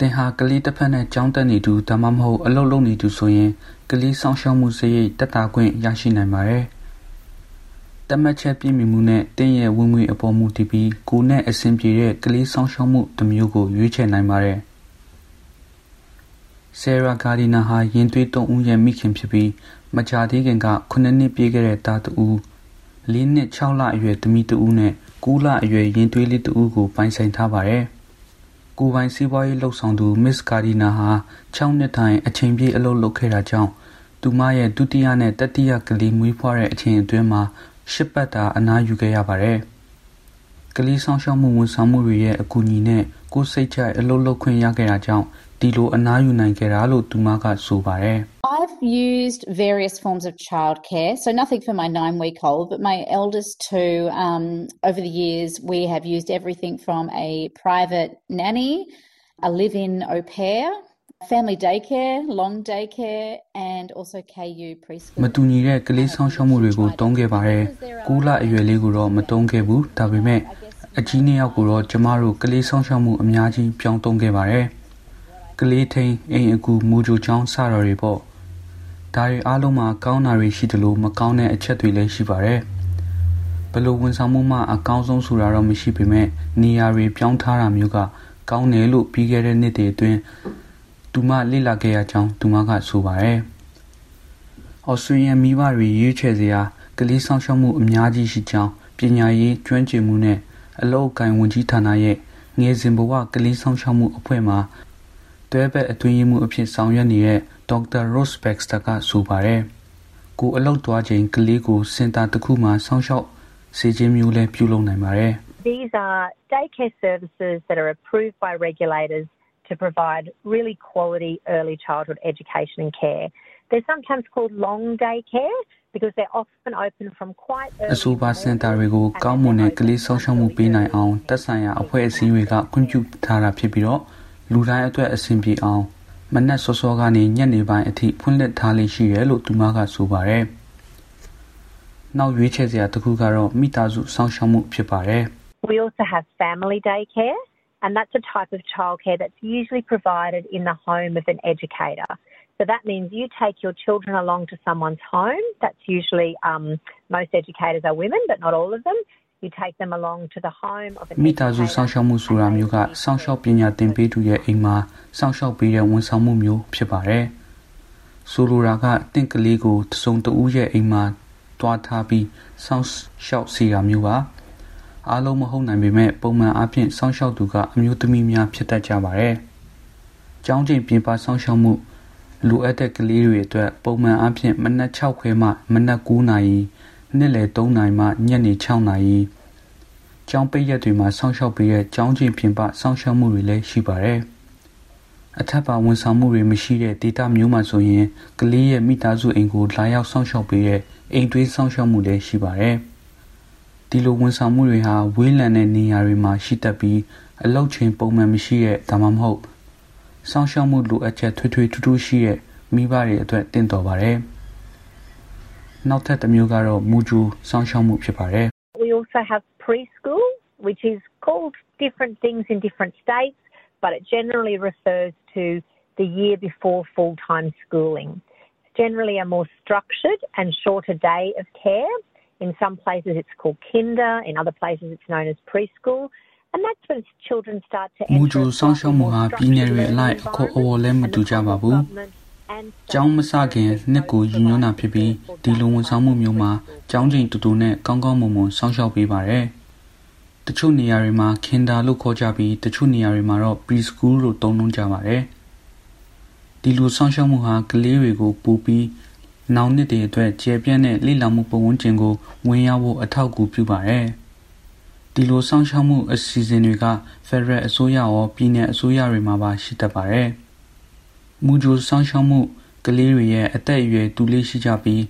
သင်ဟာ ကလေးတစ်ဖက်နဲ့ကျောင်းတက်နေသူ ဒါမှမဟုတ် အလုပ်လုပ်နေသူဆိုရင် ကလေးဆောင်ရှောက်မှုစရိတ်တက်တာခွင့် ရရှိနိုင်ပါတယ်။တမတ်ချက်ပြည့်မီမှုနဲ့တင်းရဲ့ဝင်ငွေအပေါ် မူတည်ပြီး ကိုနဲ့အဆင်ပြေတဲ့ ကလေးဆောင်ရှောက်မှုတစ်မျိုးကို ရွေးချယ်နိုင်ပါတယ်။ဆယ်ရာဂါဒီနာဟာရင်သွေးတုံဦးရဲ့ မိခင်ဖြစ်ပြီး မကြာသေးခင်က9နှစ်ပြည့်ခဲ့တဲ့ သားတူ၄နှစ်6လအရွယ် သမီးတူနဲ့9လအရွယ်ရင်သွေးလေးတူကို ပိုင်ဆိုင်ထားပါတယ်။ ကိုယ်ပိုင်စီးပွားရေးလုပ်ဆောင်သူ မစ္စကာဒီနာဟာ6နှစ်တိုင်အချိန်ပြည့်အလုပ်လုပ်ခဲ့တာကြောင့်သူမရဲ့ဒုတိယနဲ့တတိယကလေးမွေးဖွားတဲ့အချိန်အတွင်းမှာရှစ်ပတ်တာအနားယူခဲ့ရပါတယ်။ကလေးဆောင်ရှောက်မှုဝန်ဆောင်မှုတွေရဲ့အကူအညီနဲ့ကိုယ်စိတ်ချအလုပ်လုပ်ခွင့်ရခဲ့တာကြောင့် ဒီလိုအနားယူနိုင်ခဲ့တာလို့သူမကဆိုပါတယ်။ I've used various forms of childcare, so nothing for my nine week old, but my eldest two, um, over the years, we have used everything from a private nanny, a live in au pair, family daycare, long daycare, and also KU preschool. မတူညီတဲ့ကလေးဆောင်ရှောက်မှုတွေကိုတုံးခဲ့ပါတယ်။6လအရွယ်လေးကိုတော့မတုံးခဲ့ဘူး။ဒါပေမဲ့အကြီးနှစ်ယောက်ကိုတော့ကျမတို့ကလေးဆောင်ရှောက်မှုအများကြီးပြောင်းတုံးခဲ့ပါတယ်။ ကလေးထိန်အိမ်အကူမူဂျိုချောင်းစတော်တွေပေါ့။ဒါတွေအားလုံးမှာကောင်းတာတွေရှိသလိုမကောင်းတဲ့အချက်တွေလည်းရှိပါတယ်။ဘလို့ဝန်ဆောင်မှုမှအကောင်းဆုံးဆိုတာတော့မရှိပေမဲ့နေရာတွေပြောင်းထားတာမျိုးကကောင်းတယ်လို့ပြီးခဲ့တဲ့နှစ်တွေအတွင်းသူမလေ့လာခဲ့ရကြောင်းသူမကဆိုပါတယ်။ဩစတြေးလျမိဘတွေရွေးချယ်စရာကလေးဆောင်ရှောက်မှုအများကြီးရှိကြောင်းပညာရေးကျွမ်းကျင်မှုနဲ့အလောက်ကိုင်ဝန်ကြီးဌာနရဲ့ငယ်စဉ်ဘဝကလေးဆောင်ရှောက်မှုအဖွဲ့မှ တွဲဘက်အတွင်းရေးမှုအဖြစ်ဆောင်ရွက်နေတဲ့ဒေါက်တာ Rose Baxter ကဆိုပါတယ်။ကိုအလောက်သွားချိန်ကလေးကိုစင်တာတစ်ခုမှာစောင့်ရှောက်စေခြင်းမျိုးလည်းပြုလုပ်နိုင်ပါတယ်။ These are daycare services that are approved by regulators to provide really quality early childhood education and care. They're sometimes called long day care because they're often open from quite early အဆိုပါစင်တာတွေကိုကောင်းမွန်တဲ့ကလေးဆောင်ရှောက်မှုပေးနိုင်အောင်တက်ဆိုင်ရာအဖွဲ့အစည်းတွေကခွင့်ပြုထားတာဖြစ်ပြီးတော့ လူတိုင်းအတွက်အဆင်ပြေအောင်မနက်စောစောကနေညနေပိုင်းအထိဖွင့်လှစ်ထားလေးရှိတယ်လို့သူမကဆိုပါတယ်။နောက်ရွေးချယ်စရာတစ်ခုကတော့မိသားစုစောင့်ရှောက်မှုဖြစ်ပါတယ်။ We also have family daycare and that's a type of childcare that's usually provided in the home of an educator. So that means you take your children along to someone's home. That's usually um, most educators are women, but not all of them. You take them along to the home of an မိသားစုစောင့်ရှောက်မှုဆိုတာမျိုးကစောင့်ရှောက်ပညာသင်ပေးသူရဲ့အိမ်မှာစောင့်ရှောက်ပေးတဲ့ဝန်ဆောင်မှုမျိုးဖြစ်ပါတယ်။ဆိုလိုတာကတင့်ကလေးကိုတစုံတဦးရဲ့အိမ်မှာတွားထားပြီးစောင့်ရှောက်စီတာမျိုးပါ။အားလုံးမဟုတ်နိုင်ပေမဲ့ပုံမှန်အားဖြင့်စောင့်ရှောက်သူကအမျိုးသမီးများဖြစ်တတ်ကြပါတယ်။ကျောင်းချိန်ပြင်ပစောင့်ရှောက်မှုလိုအပ်တဲ့ကလေးတွေအတွက်ပုံမှန်အားဖြင့်မနက်6ခွဲမှမနက်9နာရီ နေ့လယ်3နာရီမှညနေ6နာရီကျောင်းပိတ်ရက်တွေမှာစောင့်ရှောက်ပေးတဲ့ကျောင်းချင်းပြင်ပစောင့်ရှောက်မှုတွေလည်းရှိပါတယ်။အထက်ပါဝန်ဆောင်မှုတွေမရှိတဲ့ဒေတာမျိုးမှာဆိုရင်ကလေးရဲ့မိသားစုအိမ်ကိုလာရောက်စောင့်ရှောက်ပေးတဲ့အိမ်တွင်းစောင့်ရှောက်မှုလည်းရှိပါတယ်။ဒီလိုဝန်ဆောင်မှုတွေဟာဝေးလံတဲ့နေရာတွေမှာရှိတတ်ပြီးအလောက်ချင်းပုံမှန်မရှိတဲ့ဒါမှမဟုတ်စောင့်ရှောက်မှုလိုအပ်ချက်ထွေထွေထူးထူးရှိတဲ့မိဘတွေအတွက်တင့်တော်ပါတယ်။ We also have preschool which is called different things in different states but it generally refers to the year before full-time schooling. It's generally a more structured and shorter day of care. In some places it's called kinder, in other places it's known as preschool. And that's when children start to enter မူဂျူဆောင်ရှောက်မှုဟာပြည်နယ်တွေအလိုက်အခေါ်အဝေါ်လည်းမတူကြပါဘူး ကျောင်းမစခင်နှစ်ကိုရည်ညွှန်းတာဖြစ်ပြီးဒီလိုဝန်ဆောင်မှုမျိုးမှာကျောင်းချိန်တူတူနဲ့ကောင်းကောင်းမွန်မွန်စောင့်ရှောက်ပေးပါတယ်။တချို့နေရာတွေမှာ Kinder လို့ခေါ်ကြပြီးတချို့နေရာတွေမှာတော့ Preschool လို့သုံးနှုန်းကြပါတယ်။ဒီလိုစောင့်ရှောက်မှုဟာကလေးတွေကိုပူပြီးနောင်နှစ်တွေအတွက်ကျေပြန့်တဲ့လိလာမှုပုံဝင်ခြင်းကိုဝင်ရောက်ဖို့အထောက်အကူပြုပါတယ်။ဒီလိုစောင့်ရှောက်မှုအစီအစဉ်တွေက Federal အစိုးရရောပြည်내အစိုးရတွေမှာပါရှိတတ်ပါတယ်။ မူဂျိုစောင်းရှောင်းမှုကလေးတွေရဲ့အသက်အရွယ်တူလေးရှိကြပြီး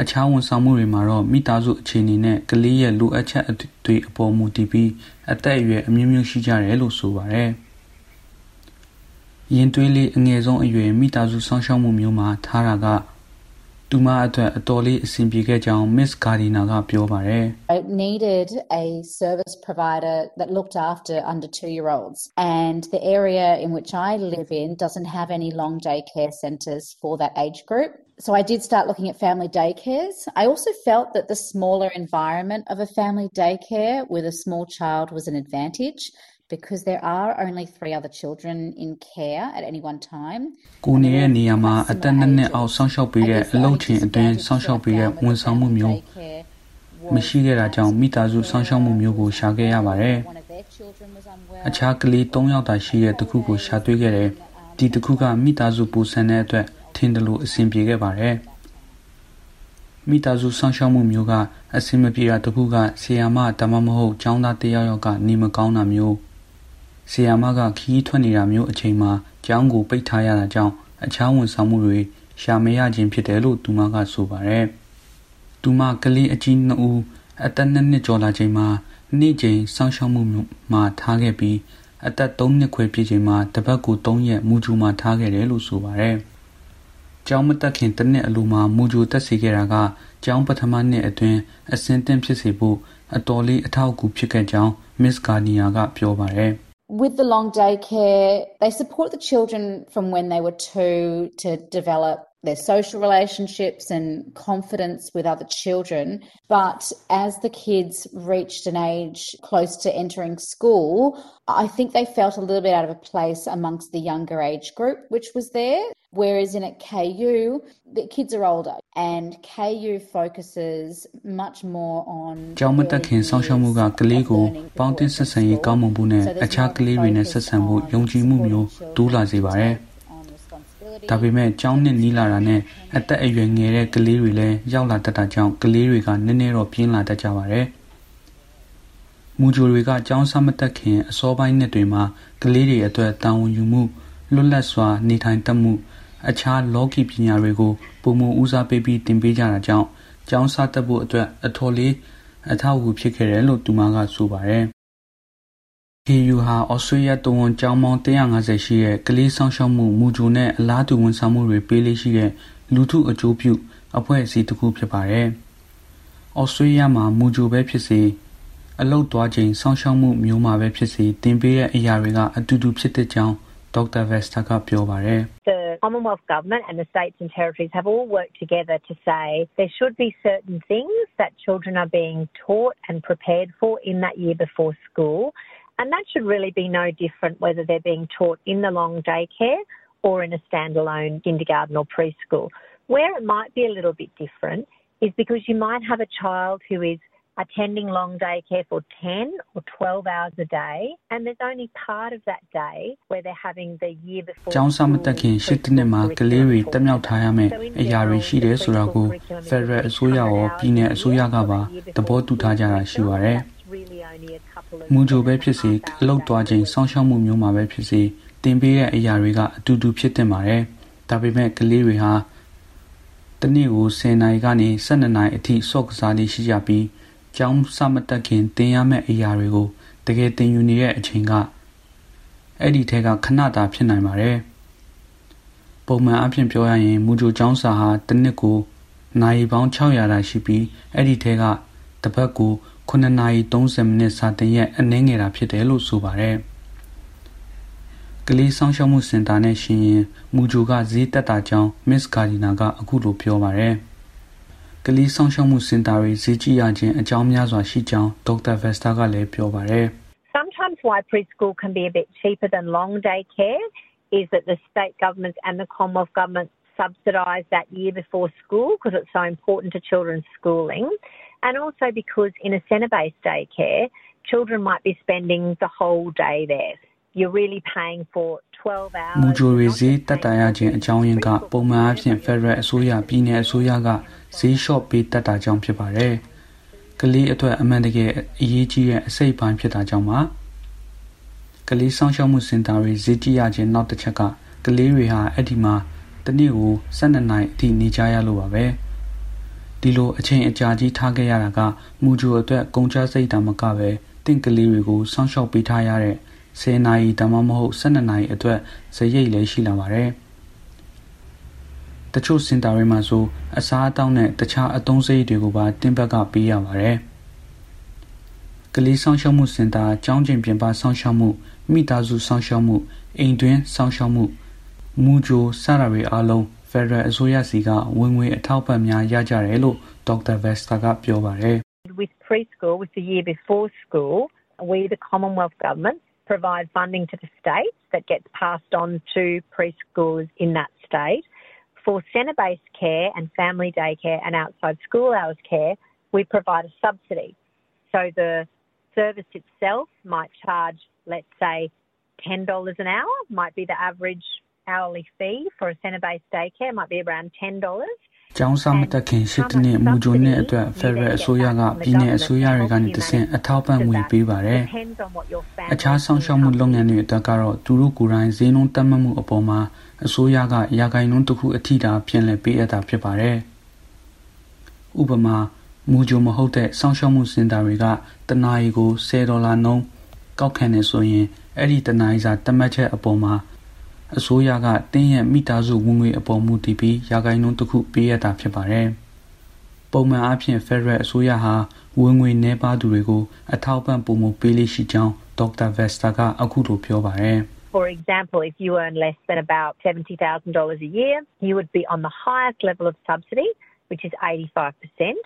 အခြားဝန်ဆောင်မှုတွေမှာတော့မိသားစုအခြေအနေနဲ့ကလေးရဲ့လိုအပ်ချက်တွေအပေါ်မူတည်ပြီးအသက်အရွယ်အမျိုးမျိုးရှိကြတယ်လို့ဆိုပါတယ်။ရင်သွေးလေးအငယ်ဆုံးအရွယ်မိသားစုစောင့်ရှောက်မှုမျိုးမှာထားတာက သူမအတွက်အတော်လေးအဆင်ပြေခဲ့ကြောင်း Miss Gardiner ကပြောပါတယ် I needed a service provider that looked after under 2-year-olds and the area in which I live in doesn't have any long day care centres for that age group so I did start looking at family daycares. I also felt that the smaller environment of a family daycare with a small child was an advantage because there are only three other children in care at any one time ကိုနေရဲ့နေရာမှာအသက်နှစ်နှစ်အောက်စောင့်ရှောက်ပေးတဲ့အလုပ်ချင်းအတွင်းစောင့်ရှောက်ပေးတဲ့ဝန်ဆောင်မှုမျိုးမရှိခဲ့တာကြောင့်မိသားစုစောင့်ရှောက်မှုမျိုးကိုရှာခဲ့ရပါတယ်။အခြားကလေး၃ယောက်သာရှိတဲ့တခုကိုရှာတွေ့ခဲ့တယ်။ဒီတခုကမိသားစုပူဆန်တဲ့အတွက်ထင်တယ်လို့အဆင်ပြေခဲ့ပါတယ်။မိသားစုစောင့်ရှောက်မှုမျိုးကအဆင်မပြေတာတခုကဆီယာမတမမဟုတ်ចောင်းသားတယောက်ယောက်ကနေမကောင်းတာမျိုး ဆီယာမကခီးထွက်နေတာမျိုးအချိန်မှာကျောင်းကိုပိတ်ထားရတာကြောင့်အခြားဝန်ဆောင်မှုတွေရှာမရခြင်းဖြစ်တယ်လို့သူမကဆိုပါတယ်။သူမကလေးအကြီးနှစ်ဦးအသက်နှစ်နှစ်ကျော်လာချိန်မှာနေ့ချိန်စောင့်ရှောက်မှုမှာထားခဲ့ပြီးအသက်3နှစ်ခွဲပြည့်ချိန်မှာတပတ်ကို3ရက်မူဂျူမှာထားခဲ့တယ်လို့ဆိုပါတယ်။ကျောင်းမတက်ခင်တစ်နှစ်အလိုမှာမူဂျူတက်စီခဲ့တာကကျောင်းပထမနှစ်အတွင်းအစင်းသင့်ဖြစ်စေဖို့အတော်လေးအထောက်အကူဖြစ်ခဲ့ကြောင်း Miss Garnia ကပြောပါတယ်။ with the long day care, they support the children from when they were two to develop their social relationships and confidence with other children. But as the kids reached an age close to entering school, I think they felt a little bit out of a place amongst the younger age group, which was there. Whereas in at KU, the kids are older and KU focuses much more on ကျောင်းမတက်ခင်ဆောင်းရှောက်မှုကကလေးကိုပေါင်းတင်ဆက်ဆံရေးကောင်းမွန်မှုနဲ့အခြားကလေးတွေနဲ့ဆက်ဆံဖို့ယုံကြည်မှုမျိုးတိုးလာစေပါတယ်။ ဒါပေမဲ့ကျောင်းနှစ်နီးလာတာနဲ့အသက်အရွယ်ငယ်တဲ့ကလေးတွေလည်းရောက်လာတတ်တာကြောင့်ကလေးတွေကနည်းနည်းတော့ပြင်းလာတတ်ကြပါတယ်။မူဂျိုတွေကကျောင်းဆမတက်ခင်အစောပိုင်းနှစ်တွေမှာကလေးတွေအတွက်တာဝန်ယူမှုလွတ်လပ်စွာနေထိုင်တတ်မှုအခြားလောကီပညာတွေကိုပုံမှန်ဦးစားပေးပြီးသင်ပေးကြတာကြောင့်ကျောင်းစားတက်ဖို့အတွက်အထော်လေးအထောက်အကူဖြစ်ခဲ့တယ်လို့သူမကဆိုပါတယ်။ KU ဟာ ဩစတြေးလျတဝန်ကျောင်းပေါင်း150ရှိတဲ့ ကလေးဆောင်ရှောက်မှု မူဂျိုနဲ့ အလားတူ ဝန်ဆောင်မှုတွေ ပေးလေးရှိတဲ့ လူထုအကျိုးပြု အဖွဲ့အစည်းတစ်ခု ဖြစ်ပါတယ်။ဩစတြေးလျမှာ မူဂျိုပဲဖြစ်စေ အလုတ်သွားချိန်ဆောင်ရှောက်မှုမျိုးမှာပဲဖြစ်စေတင်ပေးတဲ့အရာတွေက အတူတူဖြစ်တဲ့ကြောင်း Dr. Vesta က ပြောပါတယ်။ The Commonwealth Government and the states and territories have all worked together to say there should be certain things that children are being taught and prepared for in that year before school And that should really be no different whether they're being taught in the long daycare or in a standalone kindergarten or preschool. Where it might be a little bit different is because you might have a child who is attending long daycare for 10 or 12 hours a day and there's only part of that day where they're having the year before ကျောင်းစာမတက်ခင်ရှစ်နှစ်မှာကလေးတွေတက်မြောက်ထားရမယ်အရာတွေရှိတယ်ဆိုတာကို Federal အစိုးရရောပြည်နယ်အစိုးရကပါသဘောတူထားကြတာရှိပါတယ် မူဂျိုပဲဖြစ်စေအလောက်သွားခြင်းစောင့်ရှောက်မှုမျိုးမှာပဲဖြစ်စေတင်ပေးတဲ့အရာတွေကအတူတူဖြစ်တင်ပါတယ်။ဒါပေမဲ့ကလေးတွေဟာတနေ့ကို10နာရီကနေ12နာရီအထိစော့ကစားလေးရှိကြပြီးကျောင်းစမတက်ခင်တင်ရမယ့်အရာတွေကိုတကယ်တင်ယူနေတဲ့အချိန်ကအဲ့ဒီထဲကခဏတာဖြစ်နိုင်ပါတယ်။ပုံမှန်အဖြစ်ပြောရရင်မူဂျိုကျောင်းစာဟာတစ်နှစ်ကိုနိုင်ပေါင်း600တာရှိပြီးအဲ့ဒီထဲကတပတ်ကို 9နာရီ30မိနစ်စာတင်ရက်အနည်းငယ်တာဖြစ်တယ်လို့ဆိုပါတယ်။ကလေးဆောင်ရှောက်မှုစင်တာနဲ့ရှင်ရင်မူဂျိုကဈေးတက်တာကြောင်း Miss Gardina ကအခုလိုပြောပါတယ်။ကလေးဆောင်ရှောက်မှုစင်တာတွေဈေးကြီးရခြင်းအကြောင်းများစွာရှိကြောင်း Dr. Vesta ကလည်းပြောပါတယ်။ Sometimes why preschool can be a bit cheaper than long day care is that the state governments and the Commonwealth government subsidise that year before school because it's so important to children's schooling. And also because in a centre based daycare, children might be spending the whole day there. You're really paying for 12 hours. မူဂျိုရီဈေးတက်တာရခြင်းအကြောင်းရင်းကပုံမှန်အဖြစ် Federal အစိုးရပြည်နယ်အစိုးရကဈေးလျှော့ပေးတက်တာကြောင့်ဖြစ်ပါတယ်။ကလေးအတွက်အမှန်တကယ်အရေးကြီးတဲ့အစိတ်ပိုင်းဖြစ်တာကြောင့်ပါ။ကလေးဆောင်ရှောက်မှုစင်တာတွေဈေးကြီးရခြင်းနောက်တစ်ချက်ကကလေးတွေဟာအဲ့ဒီမှာတနေ့ကို12နိုင်အထိနေကြရလို့ပါပဲ ဒီလိုအချိန်အကြာကြီးထားခဲ့ရတာကမူဂျိုအတွက်ကုန်ကျစရိတ်တာမကပဲတင့်ကလေးတွေကိုစောင့်ရှောက်ပေးထားရတဲ့10နာရီဒါမှမဟုတ်12နာရီအတွက်ဇရိတ်လည်းရှိလာပါတယ်တချို့စင်တာတွေမှာဆိုအစားအသောက်နဲ့တခြားအသုံးစရိတ်တွေကိုပါတင်းဘက်ကပေးရပါတယ်ကလေးဆောင်ရှောက်မှုစင်တာကျောင်းကျင်ပြင်ပဆောင်ရှောက်မှုမိသားစုဆောင်ရှောက်မှုအိမ်တွင်းဆောင်ရှောက်မှုမူဂျိုစတာတွေအားလုံး Federal အစိုးရစီကဝင်ငွေအထောက်ပံ့များရကြတယ်လို့ Dr. Vesta ကပြောပါတယ် With preschool, with the year before school, we, the Commonwealth Government, provide funding to the states that gets passed on to preschoolers in that state. For centre based care and family daycare and outside school hours care, we provide a subsidy. So the service itself might charge, let's say, $10 an hour, might be the average hourly fee for a centre based daycare, might be around $10. ကျောင်းစာမတက်ခင်ရှစ်တနှစ်မူဂျိုနဲ့အတွက် Federal အစိုးရကပြည်내အစိုးရတွေကနေတဆင့်အထောက်ပံ့ငွေပေးပါတယ်။အခြားဆောင်ရှောက်မှုလုပ်ငန်းတွေအတွက်ကတော့သူတို့ကိုယ်တိုင်ဈေးနှုန်းတက်မှတ်မှုအပေါ်မှာအစိုးရကရာဂိုင်နှုန်းတစ်ခုအထိတာပြင်လည်ပေးအပ်တာဖြစ်ပါတယ်။ဥပမာမူဂျိုမဟုတ်တဲ့ဆောင်ရှောက်မှုစင်တာတွေကတနာရီကို10ဒေါ်လာနှုန်းကောက်ခံနေဆိုရင်အဲ့ဒီတနာရီစာတတ်မှတ်ချက်အပေါ်မှာ အစိုးရကတင်းရဲ့မိသားစုဝင်ငွေအပေါ်မူတည်ပြီးရာဂိုင်နှုန်းတစ်ခုပေးရတာဖြစ်ပါတယ်။ပုံမှန်အားဖြင့် Federal အစိုးရဟာဝင်ငွေနှဲပါသူတွေကိုအထောက်ပံ့ပုံမပေးလိရှိကြောင်း Dr. Vesta ကအခုလိုပြောပါတယ်။ For example, if you earn less than about $70,000 a year, you would be on the highest level of subsidy, which is 85%.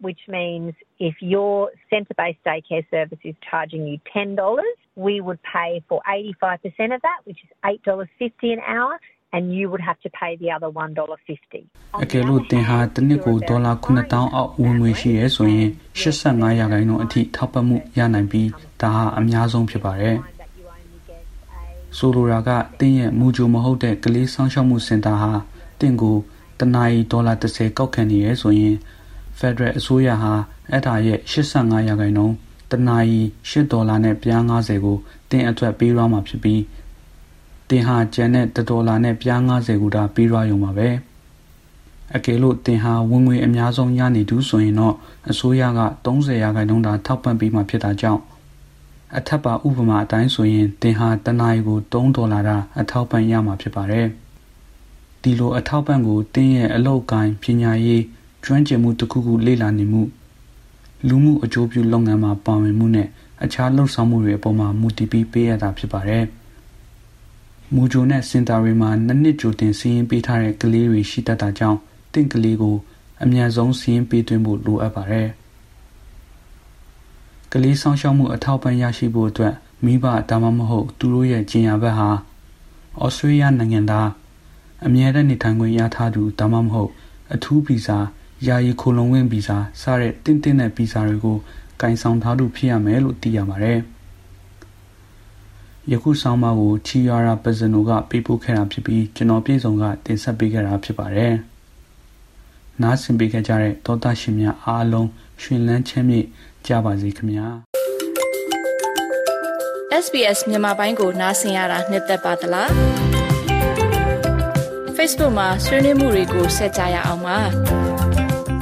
Which means if your centre based daycare service is charging you $10, we would pay for 85% of that, which is $8.50 an hour. And you would have to pay the other $1.50. အကယ်လို့သင်ဟာတစ်နှစ်ကိုဒေါ်လာ9000အောက်ဝင်ငွေရှိရဲဆိုရင်85ရာခိုင်နှုန်းအထိထောက်ပံ့မှုရနိုင်ပြီးဒါဟာအများဆုံးဖြစ်ပါတယ်။ဆိုလိုတာကတင်းရဲ့မူဂျိုမဟုတ်တဲ့ကလေးဆောင်ရှောက်မှုစင်တာဟာတင်းကိုတနာရီဒေါ်လာ30ကောက်ခံနေရဲဆိုရင် Federal အစိုးရဟာအဲ့ဒါရဲ့85ရာခိုင်နှုန်းတနာရီ8ဒေါ်လာနဲ့ပြား90ကိုတင်အတွက်ပေးရမှာဖြစ်ပြီးတင်ဟာကျန်တဲ့ဒေါ်လာနဲ့ပြား90ကိုဒါပေးရရုံပါပဲအကယ်လို့တင်ဟာဝင်ငွေအများဆုံးရနေသူဆိုရင်တော့အစိုးရက30ရာခိုင်နှုန်းသာထောက်ပံ့ပေးမှာဖြစ်တာကြောင့်အထက်ပါဥပမာအတိုင်းဆိုရင်တင်ဟာတနာရီကို3ဒေါ်လာတာအထောက်ပံ့ရမှာဖြစ်ပါတယ်ဒီလိုအထောက်ပံ့ကိုတင်းရဲ့အလောက်ကိုင်းပညာရေး ကျွမ်းကျင်မှုတစ်ခုခုလေ့လာနေမှုလူမှုအကျိုးပြုလုပ်ငန်းမှာပါဝင်မှုနဲ့အခြားလှုပ်ဆောင်မှုတွေအပေါ်မှာမူတည်ပြီးပေးရတာဖြစ်ပါတယ်။မူဂျိုနဲ့စင်တာတွေမှာနှစ်နှစ်ကြိုတင်စီးရင်ပေးထားတဲ့ကလေးတွေရှိတတ်တာကြောင့်တင့်ကလေးကိုအမြန်ဆုံးစီးရင်ပေးသွင်းဖို့လိုအပ်ပါတယ်။ကလေးဆောင်ရှောက်မှုအထောက်ပံ့ရရှိဖို့အတွက်မိဘဒါမှမဟုတ်သူတို့ရဲ့ကျင်ညာဘက်ဟာဩစတြေးလျနိုင်ငံသားအမြဲတမ်းနေထိုင်ခွင့်ရထားသူဒါမှမဟုတ်အထူးဗီဇာ ယာယီခိုလုံဝင်ဗီဇာစတဲ့တင်းတင်းတဲ့ဗီဇာတွေကိုကင်ဆောင်ထားသူဖြစ်ရမယ်လို့သိရပါတယ်။ယခုဆောင်းပါးကိုချီယာရာပဇနိုကပေးပို့ခဲ့တာဖြစ်ပြီးကျွန်တော်ပြည်စုံကတင်ဆက်ပေးခဲ့တာဖြစ်ပါတယ်။နားဆင်ပေးခဲ့ကြတဲ့တောသားရှင်များအားလုံးရှင်လန်းချမ်းမြေ့ကြပါစေခင်ဗျာ။ SBS မြန်မာပိုင်းကိုနားဆင်ရတာနှစ်သက်ပါတလား Facebook မှာဆွေးနွေးမှုတွေကိုဆက်ကြရအောင်ပါ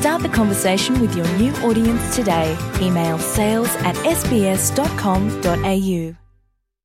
Start the conversation with your new audience today. Email sales at sbs.com.au.